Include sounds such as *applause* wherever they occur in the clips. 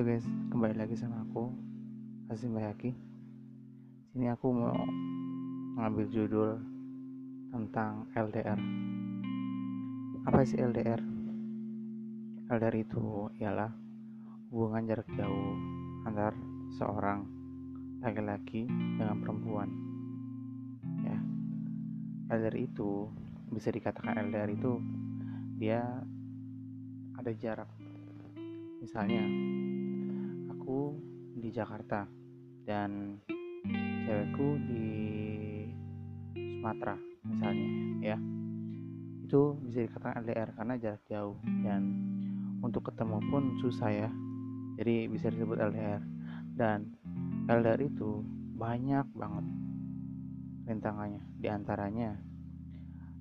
Halo guys, kembali lagi sama aku Hasim Bayaki. Sini aku mau ngambil judul tentang LDR. Apa sih LDR? LDR itu ialah hubungan jarak jauh antar seorang laki-laki dengan perempuan. Ya, LDR itu bisa dikatakan LDR itu dia ada jarak. Misalnya, di Jakarta dan cewekku di Sumatera misalnya ya. Itu bisa dikatakan LDR karena jarak jauh dan untuk ketemu pun susah ya. Jadi bisa disebut LDR dan LDR itu banyak banget rintangannya. Di antaranya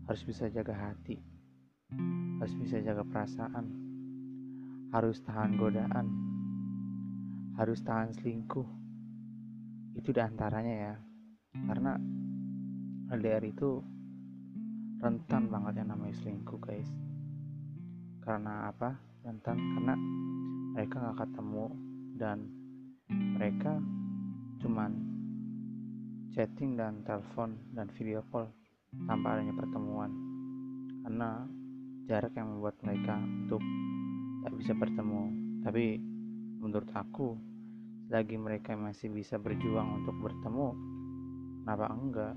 harus bisa jaga hati harus bisa jaga perasaan harus tahan godaan harus tahan selingkuh. Itu di antaranya ya. Karena LDR itu rentan banget yang namanya selingkuh guys. Karena apa? Rentan karena mereka nggak ketemu dan mereka cuman chatting dan telepon dan video call tanpa adanya pertemuan. Karena jarak yang membuat mereka untuk tak bisa bertemu. Tapi menurut aku selagi mereka masih bisa berjuang untuk bertemu kenapa enggak?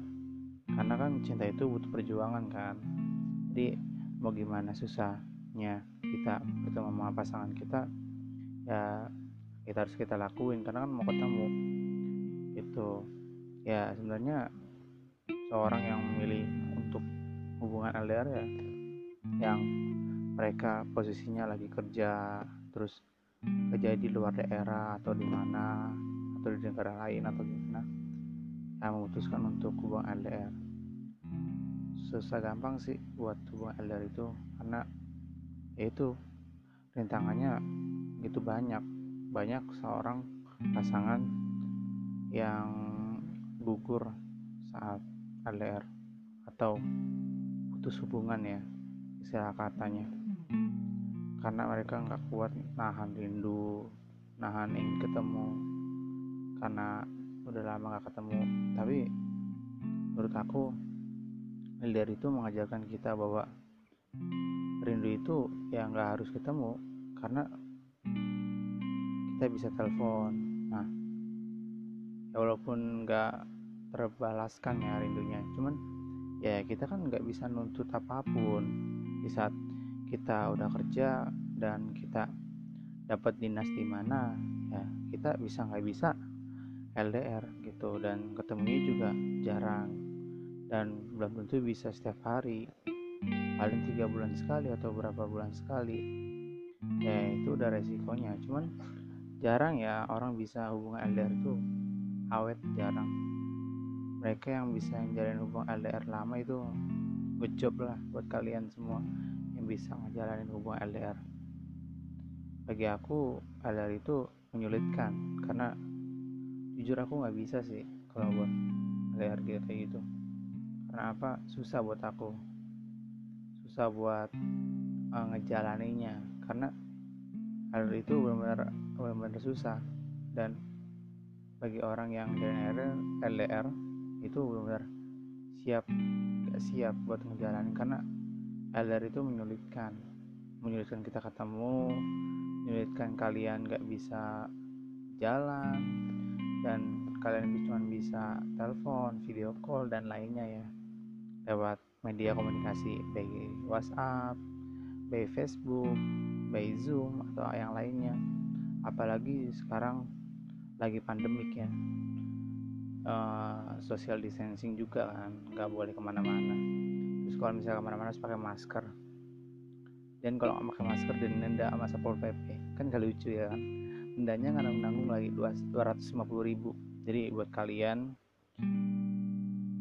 Karena kan cinta itu butuh perjuangan kan. Jadi mau gimana susahnya kita bertemu sama pasangan kita ya kita harus kita lakuin karena kan mau ketemu. Itu ya sebenarnya seorang yang memilih untuk hubungan LDR ya yang mereka posisinya lagi kerja terus kerja di luar daerah atau di mana atau di negara lain atau gimana yang memutuskan untuk hubungan LDR susah gampang sih buat hubungan LDR itu karena ya itu rintangannya gitu banyak. Banyak seorang pasangan yang gugur saat LDR atau putus hubungan ya istilah katanya karena mereka nggak kuat nahan rindu nahan ingin ketemu. Karena udah lama nggak ketemu. Tapi menurut aku LDR itu mengajarkan kita bahwa rindu itu ya nggak harus ketemu. Karena kita bisa telepon. Nah ya walaupun nggak terbalaskan ya rindunya. Cuman ya kita kan nggak bisa nuntut apa pun. Di saat kita udah kerja dan kita dapat dinas di mana ya kita bisa nggak bisa LDR gitu dan ketemunya juga jarang. Dan belum tentu bisa setiap hari paling tiga bulan sekali atau berapa bulan sekali. Ya itu udah resikonya cuman jarang ya orang bisa hubungan LDR tuh awet jarang. Mereka yang bisa menjalin hubungan LDR lama itu good lah buat kalian semua bisa ngejalanin hubungan LDR bagi aku LDR itu menyulitkan karena jujur aku nggak bisa sih kalau buat LDR gitu kayak gitu. Karena apa? Susah buat aku. Susah buat uh, ngejalaninya karena LDR itu benar-benar benar-benar susah. Dan bagi orang yang LDR LDR itu benar-benar siap gak siap buat ngejalanin. Karena LDR itu menyulitkan. Menyulitkan kita ketemu menyulitkan kalian gak bisa jalan dan kalian cuma bisa telepon video call dan lainnya ya. Lewat media komunikasi baik WhatsApp baik Facebook baik Zoom atau yang lainnya. Apalagi sekarang lagi pandemik ya. Uh, social distancing juga kan nggak boleh ke mana-mana kalau misalnya ke mana-mana harus pakai masker. Dan kalau nggak pakai masker dan denda sama satpol pp kan gak lucu ya kan? Dendanya nggak nanggung lagi 250 ribu. Jadi buat kalian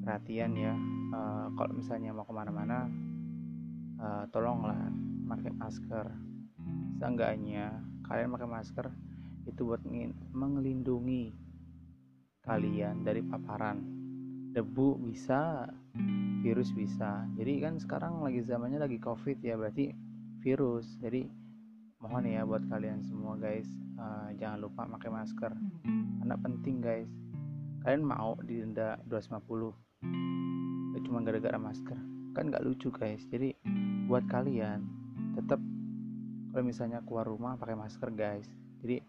perhatian ya. Uh, kalau misalnya mau ke mana-mana uh, tolonglah pakai masker. Seenggaknya kalian pakai masker itu buat mengelindungi kalian dari paparan. Debu bisa virus bisa. Jadi kan sekarang lagi zamannya lagi covid ya berarti virus. Jadi mohon ya buat kalian semua guys uh, jangan lupa pakai masker. Karena penting guys. Kalian mau didenda 250 gak cuma gara-gara masker. Kan nggak lucu guys. Jadi buat kalian tetap kalau misalnya keluar rumah pakai masker guys. Jadi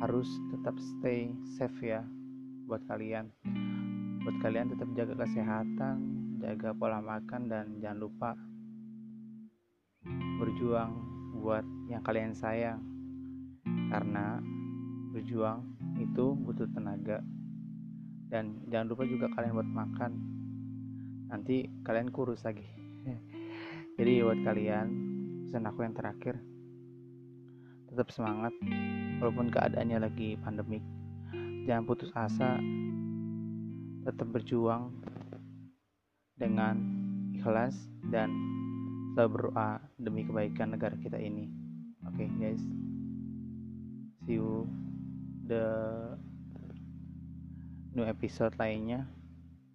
harus tetap stay safe ya buat kalian. Buat kalian tetap jaga kesehatan jaga pola makan dan jangan lupa berjuang buat yang kalian sayang. Karena berjuang itu butuh tenaga. Dan jangan lupa juga kalian buat makan. Nanti kalian kurus lagi. *laughs* Jadi buat kalian pesan aku yang terakhir. Tetap semangat walaupun keadaannya lagi pandemik. Jangan putus asa. Tetap berjuang dengan ikhlas dan selalu berdoa demi kebaikan negara kita ini. Oke okay, guys. See you the new episode lainnya.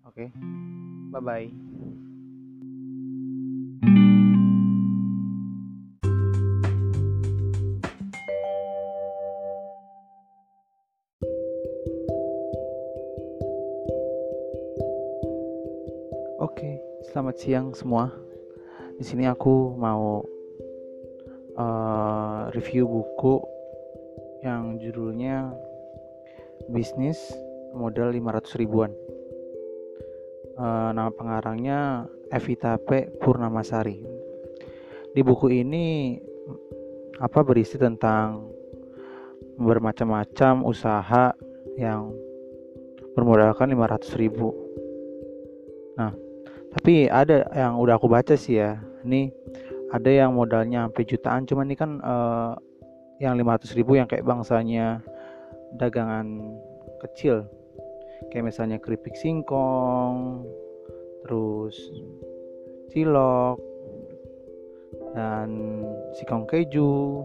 Oke. Okay? bye bye selamat siang semua. Di sini aku mau uh, review buku yang judulnya Bisnis Modal 500 Ribuan. Uh, nama pengarangnya Evita P. Purnamasari. Di buku ini apa berisi tentang bermacam-macam usaha yang bermodalkan 500 ribu. Nah, tapi ada yang udah aku baca sih ya. Ini ada yang modalnya sampai jutaan cuman ini kan uh, yang 500 ribu yang kayak bangsanya dagangan kecil. Kayak misalnya keripik singkong terus cilok dan singkong keju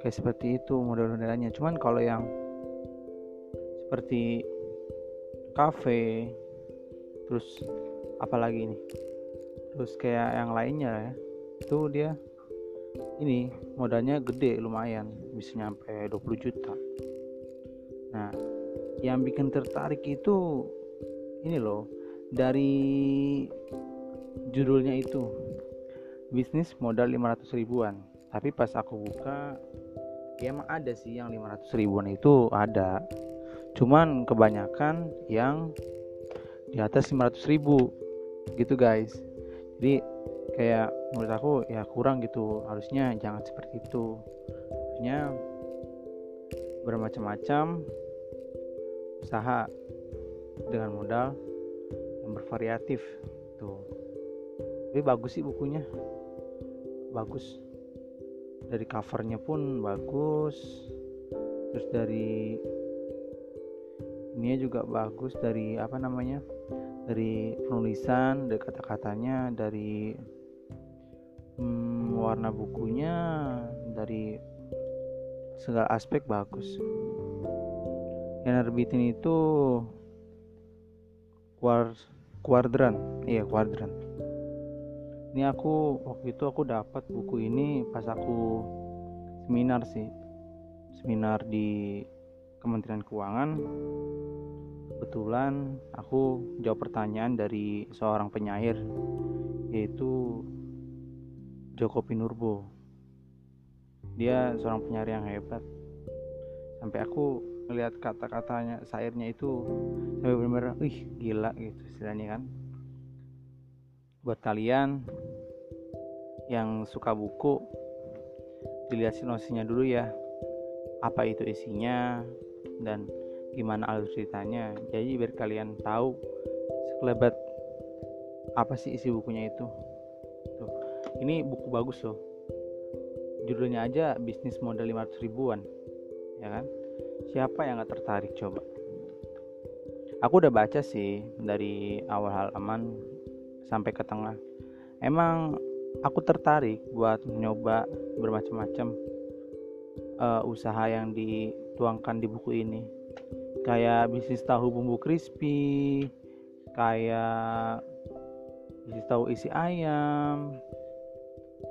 kayak seperti itu model-modelnya cuman kalau yang seperti kafe terus apalagi ini. Terus kayak yang lainnya ya. Itu dia ini modalnya gede lumayan. Bisa nyampe 20 juta. Nah yang bikin tertarik itu ini loh. Dari judulnya itu bisnis modal 500 ribuan. Tapi pas aku buka ya emang ada sih yang 500 ribuan itu ada. Cuman kebanyakan yang di atas 500 ribu gitu guys. Jadi kayak menurut aku ya kurang gitu. Harusnya jangan seperti itu. Harusnya bermacam-macam usaha dengan modal yang bervariatif tuh tapi bagus sih bukunya. Bagus. Dari covernya pun bagus. Terus dari ini juga bagus dari apa namanya dari penulisan dari kata-katanya dari hmm, warna bukunya dari segala aspek bagus. Yang nerbitin itu kuadran. Iya kuadran. Ini aku waktu itu aku dapat buku ini pas aku seminar sih. Seminar di Kementerian Keuangan kebetulan aku jawab pertanyaan dari seorang penyair yaitu Joko Pinurbo. Dia seorang penyair yang hebat. Sampai aku melihat kata-katanya syairnya itu sampai benar-benar wih gila gitu istilahnya kan. Buat kalian yang suka buku dilihat sinopsisnya dulu ya. Apa itu isinya dan gimana alur ceritanya. Jadi biar kalian tahu sekelebat apa sih isi bukunya itu. Tuh ini buku bagus loh. Judulnya aja bisnis modal 500 ribuan ya kan? Siapa yang gak tertarik coba? Aku udah baca sih dari awal halaman sampai ke tengah. Emang aku tertarik buat nyoba bermacam-macam uh, usaha yang dituangkan di buku ini kayak bisnis tahu bumbu crispy kayak bisnis tahu isi ayam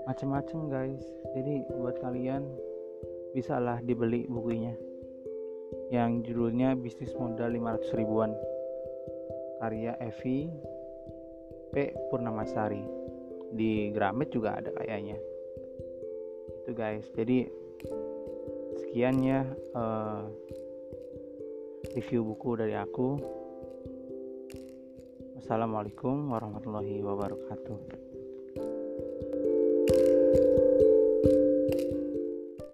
macem-macem guys. Jadi buat kalian bisalah dibeli bukunya. Yang judulnya bisnis modal 500 ribuan. Karya Evi P. Purnamasari. Di Gramet juga ada kayaknya. Itu guys. Jadi sekian ya uh, review buku dari aku. Assalamualaikum warahmatullahi wabarakatuh